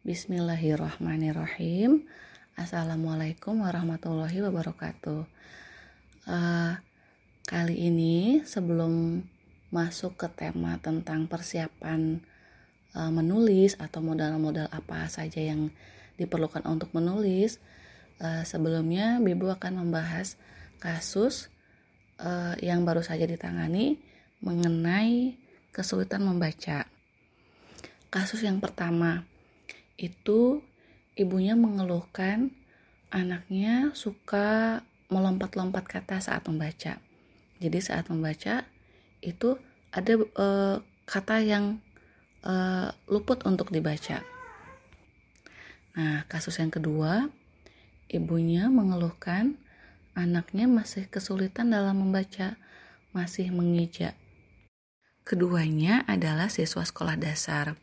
Bismillahirrahmanirrahim. Assalamualaikum warahmatullahi wabarakatuh. Uh, kali ini sebelum masuk ke tema tentang persiapan uh, menulis atau modal-modal apa saja yang diperlukan untuk menulis, uh, sebelumnya Bibu akan membahas kasus uh, yang baru saja ditangani mengenai kesulitan membaca. Kasus yang pertama itu ibunya mengeluhkan anaknya suka melompat-lompat kata saat membaca. Jadi saat membaca itu ada e, kata yang e, luput untuk dibaca. Nah, kasus yang kedua, ibunya mengeluhkan anaknya masih kesulitan dalam membaca, masih mengijak. Keduanya adalah siswa sekolah dasar.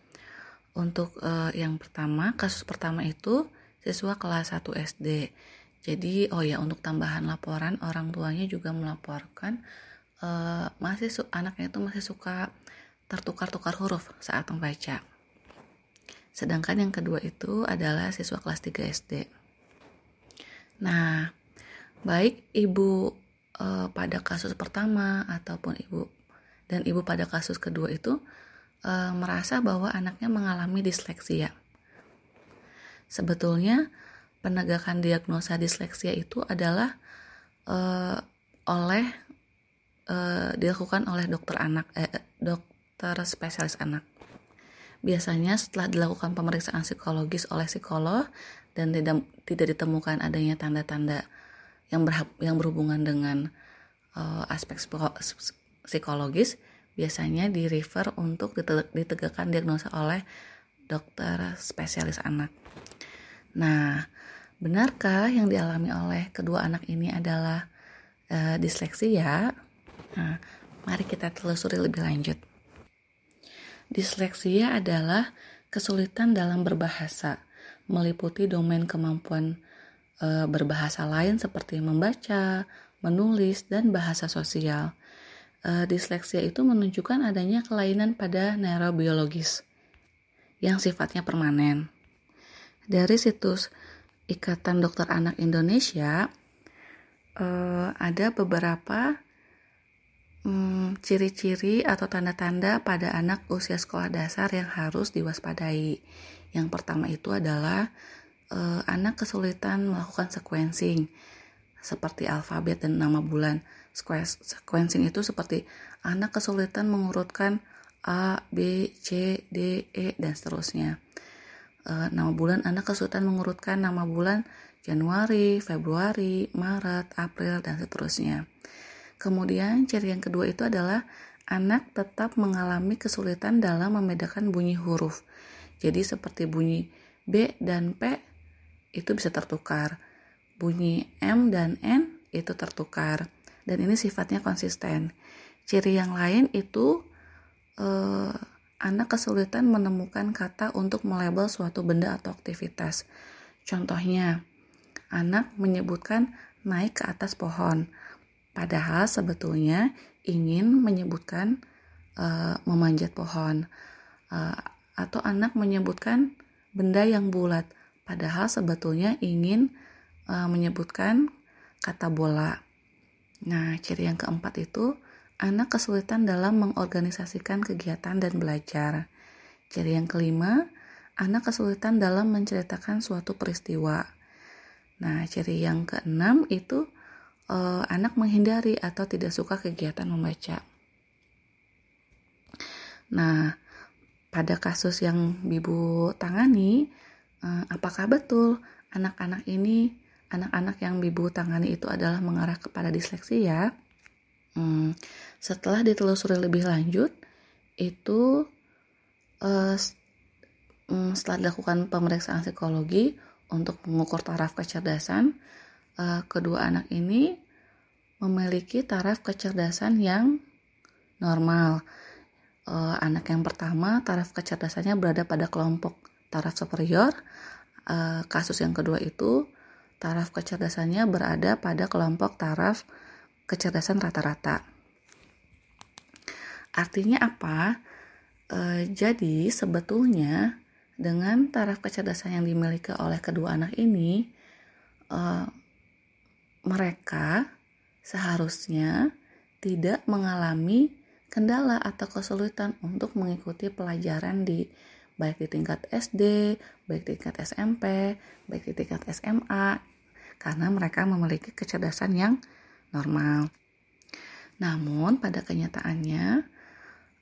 Untuk uh, yang pertama, kasus pertama itu siswa kelas 1 SD. Jadi, oh ya, untuk tambahan laporan, orang tuanya juga melaporkan uh, masih anaknya itu masih suka tertukar-tukar huruf saat membaca. Sedangkan yang kedua itu adalah siswa kelas 3 SD. Nah, baik ibu uh, pada kasus pertama ataupun ibu dan ibu pada kasus kedua itu e, merasa bahwa anaknya mengalami disleksia. Sebetulnya penegakan diagnosa disleksia itu adalah e, oleh e, dilakukan oleh dokter anak, eh, dokter spesialis anak. Biasanya setelah dilakukan pemeriksaan psikologis oleh psikolog dan tidak tidak ditemukan adanya tanda-tanda yang berhab, yang berhubungan dengan uh, aspek psikologis, biasanya di refer untuk ditegakkan diagnosa oleh dokter spesialis anak. Nah, benarkah yang dialami oleh kedua anak ini adalah uh, disleksia? Nah, mari kita telusuri lebih lanjut. Disleksia adalah kesulitan dalam berbahasa, meliputi domain kemampuan e, berbahasa lain seperti membaca, menulis, dan bahasa sosial uh, disleksia itu menunjukkan adanya kelainan pada neurobiologis yang sifatnya permanen. Dari situs Ikatan Dokter Anak Indonesia uh, ada beberapa hmm, ciri-ciri um, atau tanda-tanda pada anak usia sekolah dasar yang harus diwaspadai. Yang pertama itu adalah uh, anak kesulitan melakukan sequencing seperti alfabet dan nama bulan. Sequencing itu seperti anak kesulitan mengurutkan A, B, C, D, E, dan seterusnya. E, nama bulan anak kesulitan mengurutkan nama bulan Januari, Februari, Maret, April, dan seterusnya. Kemudian ciri yang kedua itu adalah anak tetap mengalami kesulitan dalam membedakan bunyi huruf. Jadi seperti bunyi B dan P itu bisa tertukar bunyi M dan N itu tertukar dan ini sifatnya konsisten. Ciri yang lain itu eh, anak kesulitan menemukan kata untuk melabel suatu benda atau aktivitas. Contohnya, anak menyebutkan naik ke atas pohon, padahal sebetulnya ingin menyebutkan uh, memanjat pohon, uh, atau anak menyebutkan benda yang bulat, padahal sebetulnya ingin uh, menyebutkan kata bola. Nah, ciri yang keempat itu anak kesulitan dalam mengorganisasikan kegiatan dan belajar. Ciri yang kelima, anak kesulitan dalam menceritakan suatu peristiwa. Nah, ciri yang keenam itu uh, anak menghindari atau tidak suka kegiatan membaca. Nah, pada kasus yang Bibu tangani, uh, apakah betul anak-anak ini anak-anak yang Bibu tangani itu adalah mengarah kepada disleksia, hmm, setelah ditelusuri lebih lanjut, itu uh, setelah dilakukan pemeriksaan psikologi untuk mengukur taraf kecerdasan, uh, kedua anak ini memiliki taraf kecerdasan yang normal. Uh, anak yang pertama taraf kecerdasannya berada pada kelompok taraf superior. Uh, kasus yang kedua itu taraf kecerdasannya berada pada kelompok taraf kecerdasan rata-rata. Artinya apa? E, jadi sebetulnya dengan taraf kecerdasan yang dimiliki oleh kedua anak ini, uh, mereka seharusnya tidak mengalami kendala atau kesulitan untuk mengikuti pelajaran di baik di tingkat SD, baik di tingkat SMP, baik di tingkat SMA, karena mereka memiliki kecerdasan yang normal. Namun pada kenyataannya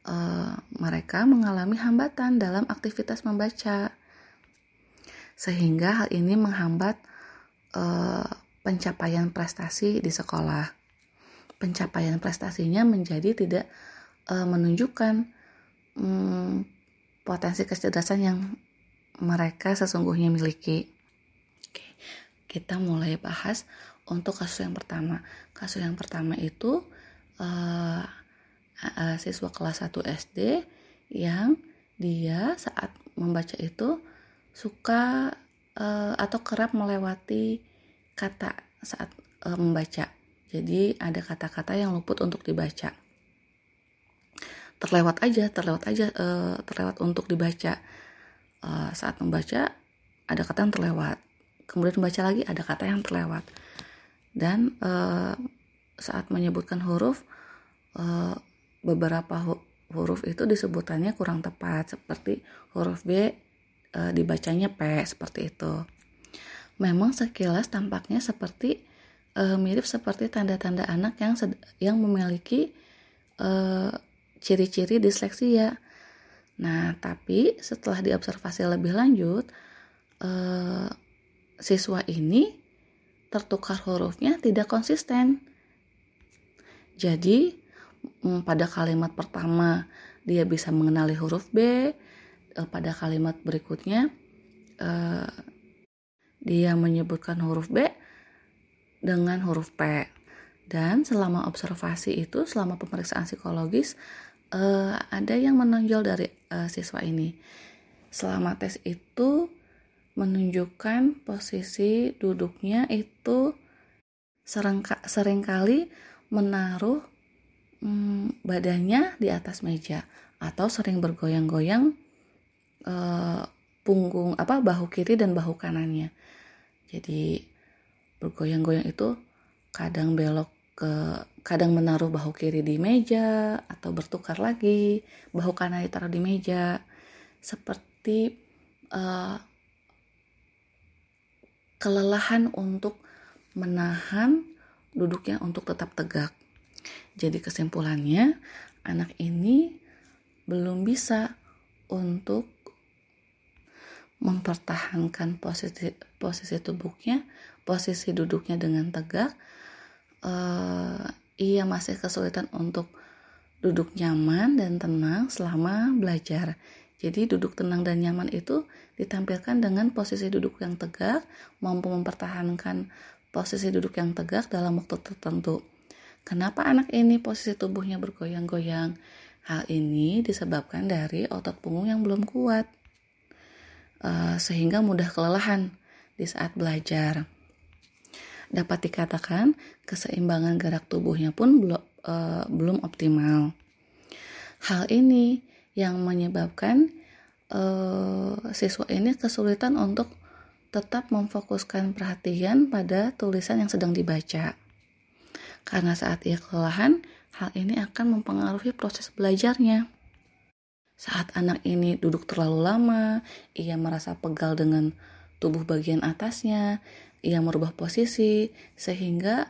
uh, mereka mengalami hambatan dalam aktivitas membaca, sehingga hal ini menghambat uh, pencapaian prestasi di sekolah. Pencapaian prestasinya menjadi tidak uh, menunjukkan um, potensi kecerdasan yang mereka sesungguhnya miliki. Oke, kita mulai bahas untuk kasus yang pertama. Kasus yang pertama itu uh, uh, siswa kelas 1 SD yang dia saat membaca itu suka uh, atau kerap melewati kata saat uh, membaca. Jadi ada kata-kata yang luput untuk dibaca terlewat aja terlewat aja uh, terlewat untuk dibaca. Uh, saat membaca ada kata yang terlewat. Kemudian membaca lagi ada kata yang terlewat. Dan uh, saat menyebutkan huruf uh, beberapa hu huruf itu disebutannya kurang tepat. Seperti huruf B uh, dibacanya P seperti itu. Memang sekilas tampaknya seperti uh, mirip seperti tanda-tanda anak yang yang memiliki uh, ciri-ciri disleksia. Nah, tapi setelah diobservasi lebih lanjut, eh, siswa ini tertukar hurufnya tidak konsisten. Jadi, mm, pada kalimat pertama dia bisa mengenali huruf B, eh, pada kalimat berikutnya eh, dia menyebutkan huruf B dengan huruf P. Dan selama observasi itu, selama pemeriksaan psikologis, uh, ada yang menonjol dari uh, siswa ini. Selama tes itu menunjukkan posisi duduknya itu serengka, sering kali menaruh hmm, badannya di atas meja atau sering bergoyang-goyang uh, punggung apa bahu kiri dan bahu kanannya. Jadi bergoyang-goyang itu kadang belok ke kadang menaruh bahu kiri di meja atau bertukar lagi bahu kanan ditaruh di meja. Seperti uh, kelelahan untuk menahan duduknya untuk tetap tegak. Jadi kesimpulannya anak ini belum bisa untuk mempertahankan posisi posisi tubuhnya posisi duduknya dengan tegak uh, ia masih kesulitan untuk duduk nyaman dan tenang selama belajar. Jadi duduk tenang dan nyaman itu ditampilkan dengan posisi duduk yang tegak, mampu mempertahankan posisi duduk yang tegak dalam waktu tertentu. Kenapa anak ini posisi tubuhnya bergoyang-goyang? Hal ini disebabkan dari otot punggung yang belum kuat, uh, sehingga mudah kelelahan di saat belajar dapat dikatakan keseimbangan gerak tubuhnya pun belum, uh, belum optimal. Hal ini yang menyebabkan uh, siswa ini kesulitan untuk tetap memfokuskan perhatian pada tulisan yang sedang dibaca. Karena saat ia kelelahan, hal ini akan mempengaruhi proses belajarnya. Saat anak ini duduk terlalu lama, ia merasa pegal dengan tubuh bagian atasnya, ia merubah posisi sehingga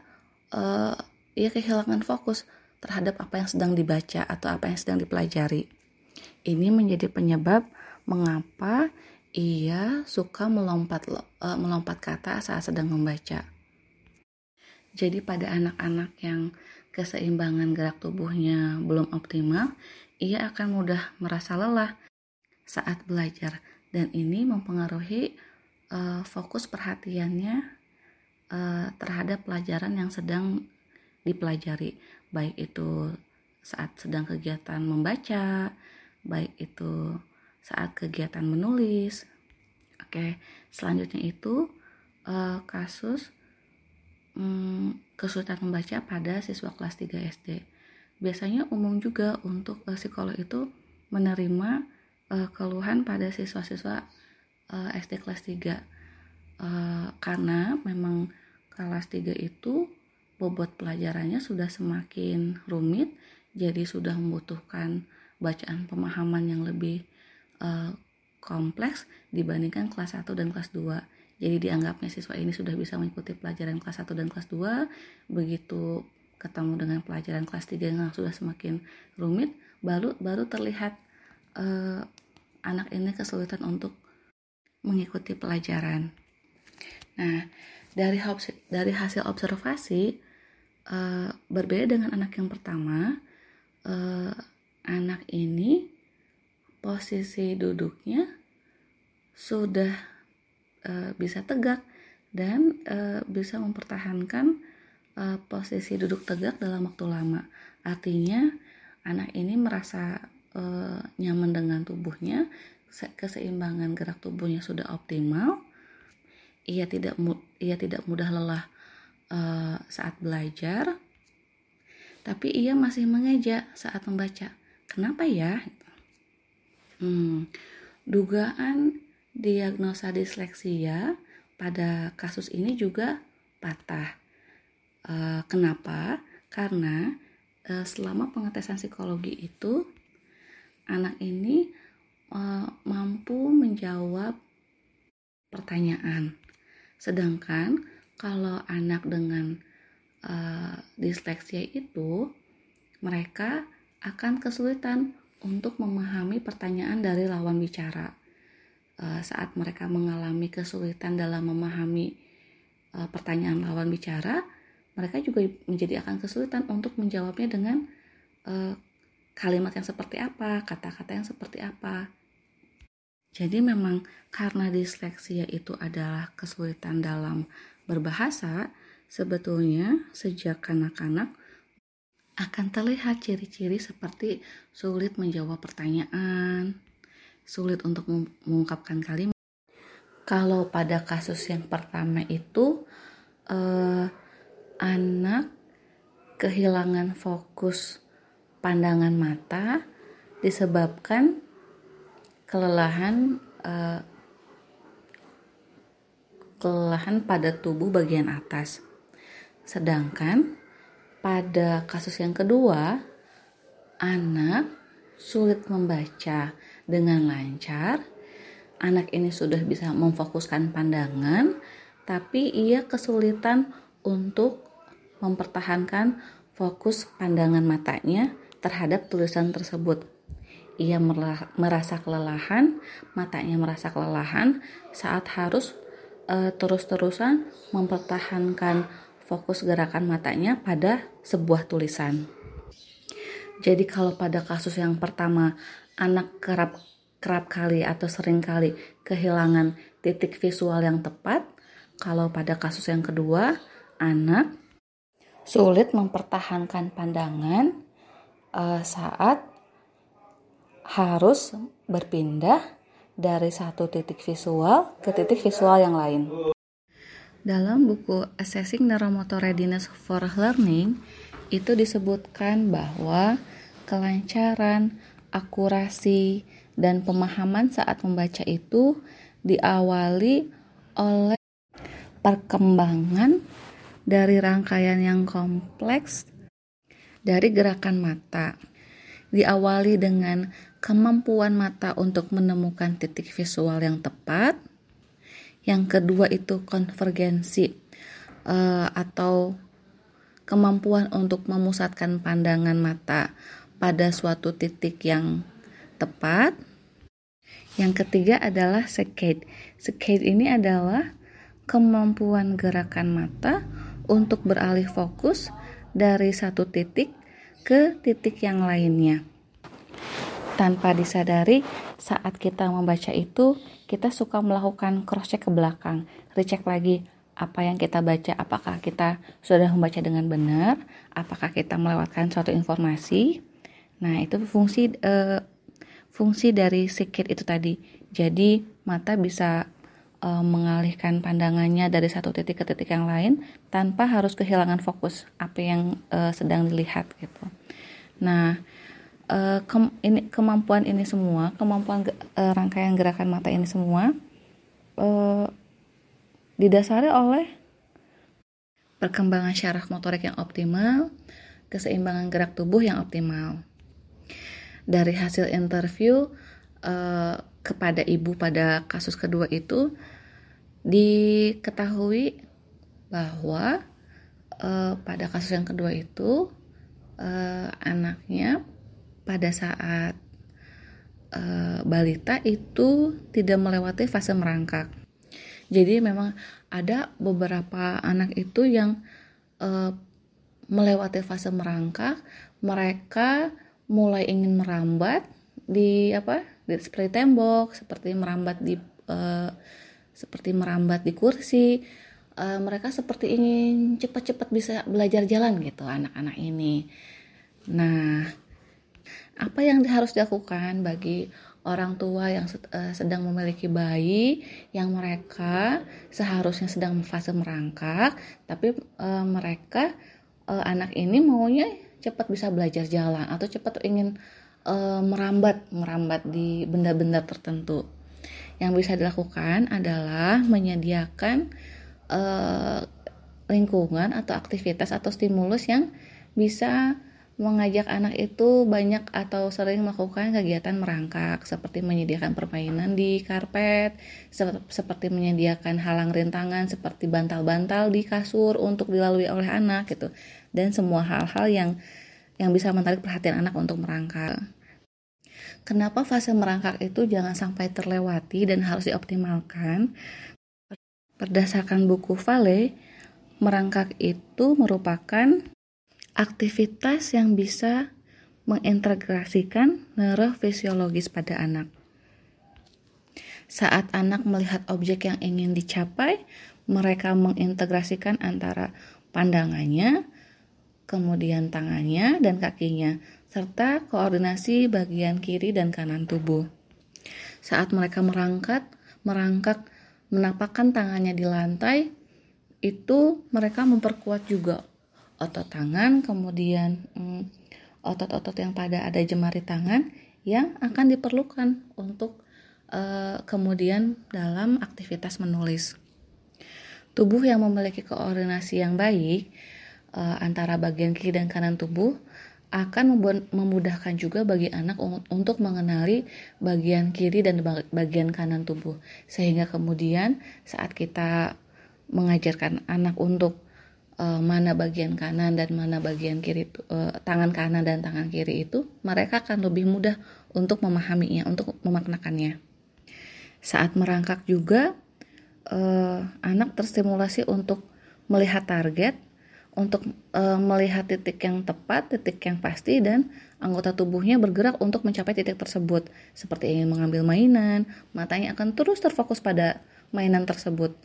uh, ia kehilangan fokus terhadap apa yang sedang dibaca atau apa yang sedang dipelajari. Ini menjadi penyebab mengapa ia suka melompat uh, melompat kata saat sedang membaca. Jadi pada anak-anak yang keseimbangan gerak tubuhnya belum optimal, ia akan mudah merasa lelah saat belajar dan ini mempengaruhi uh, fokus perhatiannya uh, terhadap pelajaran yang sedang dipelajari, baik itu saat sedang kegiatan membaca, baik itu saat kegiatan menulis. Oke, selanjutnya itu uh, kasus um, kesulitan membaca pada siswa kelas 3 SD. Biasanya umum juga untuk uh, psikolog itu menerima uh, keluhan pada siswa-siswa uh, SD kelas 3 uh, karena memang kelas 3 itu bobot pelajarannya sudah semakin rumit jadi sudah membutuhkan bacaan pemahaman yang lebih uh, kompleks dibandingkan kelas 1 dan kelas 2 jadi dianggapnya siswa ini sudah bisa mengikuti pelajaran kelas 1 dan kelas 2 begitu ketemu dengan pelajaran kelas 3 yang sudah semakin rumit baru baru terlihat uh, anak ini kesulitan untuk mengikuti pelajaran. Nah, dari dari hasil observasi uh, berbeda dengan anak yang pertama, uh, anak ini posisi duduknya sudah uh, bisa tegak dan bisa mempertahankan posisi duduk tegak dalam waktu lama. Artinya anak ini merasa nyaman dengan tubuhnya, keseimbangan gerak tubuhnya sudah optimal ia tidak ia tidak mudah lelah uh, saat belajar tapi ia masih mengeja saat membaca. Kenapa ya? Hmm, dugaan diagnosa disleksia pada kasus ini juga patah. Uh, kenapa? Karena uh, selama pengetesan psikologi itu anak ini mampu menjawab pertanyaan Sedangkan kalau anak dengan uh, disleksia itu mereka akan kesulitan untuk memahami pertanyaan dari lawan bicara. Uh, saat mereka mengalami kesulitan dalam memahami uh, pertanyaan lawan bicara, mereka juga menjadi akan kesulitan untuk menjawabnya dengan uh, kalimat yang seperti apa, kata-kata yang seperti apa. Jadi memang karena disleksia itu adalah kesulitan dalam berbahasa, sebetulnya sejak kanak-kanak akan terlihat ciri-ciri seperti sulit menjawab pertanyaan, sulit untuk mengungkapkan kalimat. Kalau pada kasus yang pertama itu eh, anak kehilangan fokus pandangan mata disebabkan kelelahan uh, kelelahan pada tubuh bagian atas. Sedangkan pada kasus yang kedua, anak sulit membaca dengan lancar. Anak ini sudah bisa memfokuskan pandangan, tapi ia kesulitan untuk mempertahankan fokus pandangan matanya terhadap tulisan tersebut ia merasa kelelahan, matanya merasa kelelahan saat harus uh, terus-terusan mempertahankan fokus gerakan matanya pada sebuah tulisan. Jadi kalau pada kasus yang pertama anak kerap kerap kali atau sering kali kehilangan titik visual yang tepat, kalau pada kasus yang kedua anak sulit mempertahankan pandangan uh, saat harus berpindah dari satu titik visual ke titik visual yang lain. Dalam buku Assessing Neuromotor Readiness for Learning itu disebutkan bahwa kelancaran, akurasi, dan pemahaman saat membaca itu diawali oleh perkembangan dari rangkaian yang kompleks dari gerakan mata. Diawali dengan kemampuan mata untuk menemukan titik visual yang tepat. Yang kedua itu konvergensi uh, atau kemampuan untuk memusatkan pandangan mata pada suatu titik yang tepat. Yang ketiga adalah sekate. Sekate ini adalah kemampuan gerakan mata untuk beralih fokus dari satu titik ke titik yang lainnya tanpa disadari saat kita membaca itu kita suka melakukan cross check ke belakang. Recheck lagi apa yang kita baca apakah kita sudah membaca dengan benar apakah kita melewatkan suatu informasi. Nah itu fungsi uh, fungsi dari sikit itu tadi. Jadi mata bisa uh, mengalihkan pandangannya dari satu titik ke titik yang lain tanpa harus kehilangan fokus apa yang uh, sedang dilihat gitu. Nah uh, ke, ini, kemampuan ini semua, kemampuan uh, rangkaian gerakan mata ini semua didasari oleh perkembangan syaraf motorik yang optimal, keseimbangan gerak tubuh yang optimal. Dari hasil interview uh, kepada ibu pada kasus kedua itu diketahui bahwa uh, pada kasus yang kedua itu uh, anaknya pada saat uh, balita itu tidak melewati fase merangkak. Jadi memang ada beberapa anak itu yang uh, melewati fase merangkak, mereka mulai ingin merambat di apa? Di, seperti tembok, seperti merambat di uh, seperti merambat di kursi. Uh, mereka seperti ingin cepat-cepat bisa belajar jalan gitu anak-anak ini. Nah, apa yang harus dilakukan bagi orang tua yang uh, sedang memiliki bayi yang mereka seharusnya sedang fase merangkak tapi uh, mereka uh, anak ini maunya cepat bisa belajar jalan atau cepat ingin merambat merambat di benda-benda tertentu. Yang bisa dilakukan adalah menyediakan lingkungan atau aktivitas atau stimulus yang bisa mengajak anak itu banyak atau sering melakukan kegiatan merangkak seperti menyediakan permainan di karpet, seperti menyediakan halang rintangan seperti bantal-bantal di kasur untuk dilalui oleh anak gitu. Dan semua hal-hal yang yang bisa menarik perhatian anak untuk merangkak. Kenapa fase merangkak itu jangan sampai terlewati dan harus dioptimalkan? Berdasarkan buku Vale, merangkak itu merupakan aktivitas yang bisa mengintegrasikan neurofisiologis pada anak. Saat anak melihat objek yang ingin dicapai, mereka mengintegrasikan antara pandangannya, kemudian tangannya dan kakinya, serta koordinasi bagian kiri dan kanan tubuh. Saat mereka merangkat, merangkak, menapakkan tangannya di lantai, itu mereka memperkuat juga otot tangan, kemudian mm, otot-otot yang pada ada jemari tangan yang akan diperlukan untuk uh, kemudian dalam aktivitas menulis. Tubuh yang memiliki koordinasi yang baik uh, antara bagian kiri dan kanan tubuh akan memudahkan juga bagi anak untuk mengenali bagian kiri dan bagian kanan tubuh sehingga kemudian saat kita mengajarkan anak untuk uh, mana bagian kanan dan mana bagian kiri uh, tangan kanan dan tangan kiri itu mereka akan lebih mudah untuk memahaminya untuk memaknakannya saat merangkak juga uh, anak terstimulasi untuk melihat target untuk uh, melihat titik yang tepat, titik yang pasti dan anggota tubuhnya bergerak untuk mencapai titik tersebut. Seperti ingin mengambil mainan, matanya akan terus terfokus pada mainan tersebut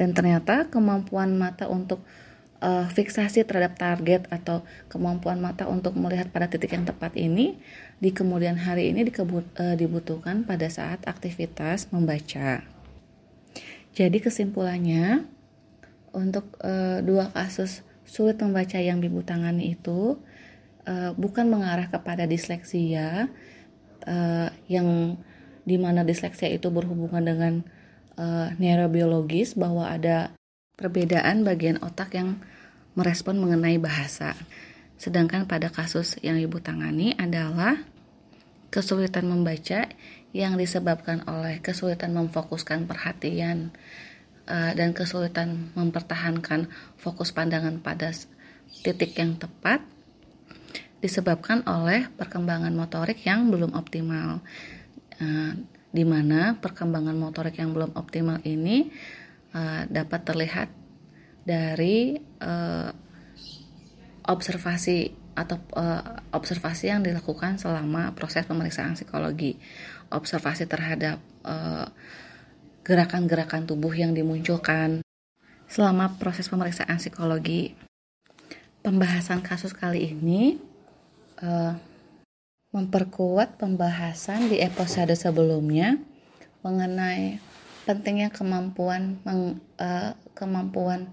dan ternyata kemampuan mata untuk uh, fiksasi terhadap target atau kemampuan mata untuk melihat pada titik yang tepat ini di kemudian hari ini dikebut, uh, dibutuhkan pada saat aktivitas membaca. Jadi kesimpulannya untuk uh, dua kasus sulit membaca yang ibu tangani itu uh, bukan mengarah kepada disleksia uh, yang di mana disleksia itu berhubungan dengan uh, neurobiologis bahwa ada perbedaan bagian otak yang merespon mengenai bahasa. Sedangkan pada kasus yang ibu tangani adalah kesulitan membaca yang disebabkan oleh kesulitan memfokuskan perhatian uh, dan kesulitan mempertahankan fokus pandangan pada titik yang tepat disebabkan oleh perkembangan motorik yang belum optimal. Uh, di mana perkembangan motorik yang belum optimal ini uh, dapat terlihat dari uh, observasi atau uh, observasi yang dilakukan selama proses pemeriksaan psikologi, observasi terhadap gerakan-gerakan uh, tubuh yang dimunculkan selama proses pemeriksaan psikologi. Pembahasan kasus kali ini uh, memperkuat pembahasan di episode sebelumnya mengenai pentingnya kemampuan meng, uh, kemampuan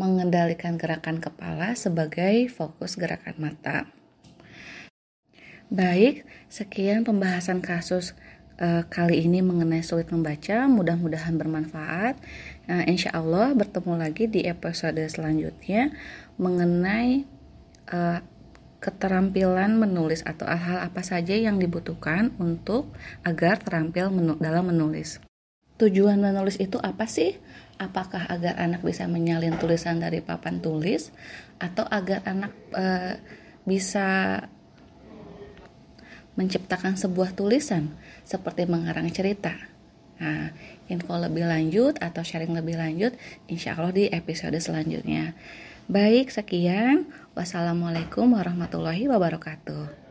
mengendalikan gerakan kepala sebagai fokus gerakan mata. Baik, sekian pembahasan kasus uh, kali ini mengenai sulit membaca. Mudah-mudahan bermanfaat. Uh, insya Allah bertemu lagi di episode selanjutnya mengenai uh, keterampilan menulis atau hal-hal apa saja yang dibutuhkan untuk agar terampil menu dalam menulis. Tujuan menulis itu apa sih? Apakah agar anak bisa menyalin tulisan dari papan tulis atau agar anak e, bisa menciptakan sebuah tulisan seperti mengarang cerita? Nah, info lebih lanjut atau sharing lebih lanjut insya Allah di episode selanjutnya. Baik, sekian. Wassalamualaikum warahmatullahi wabarakatuh.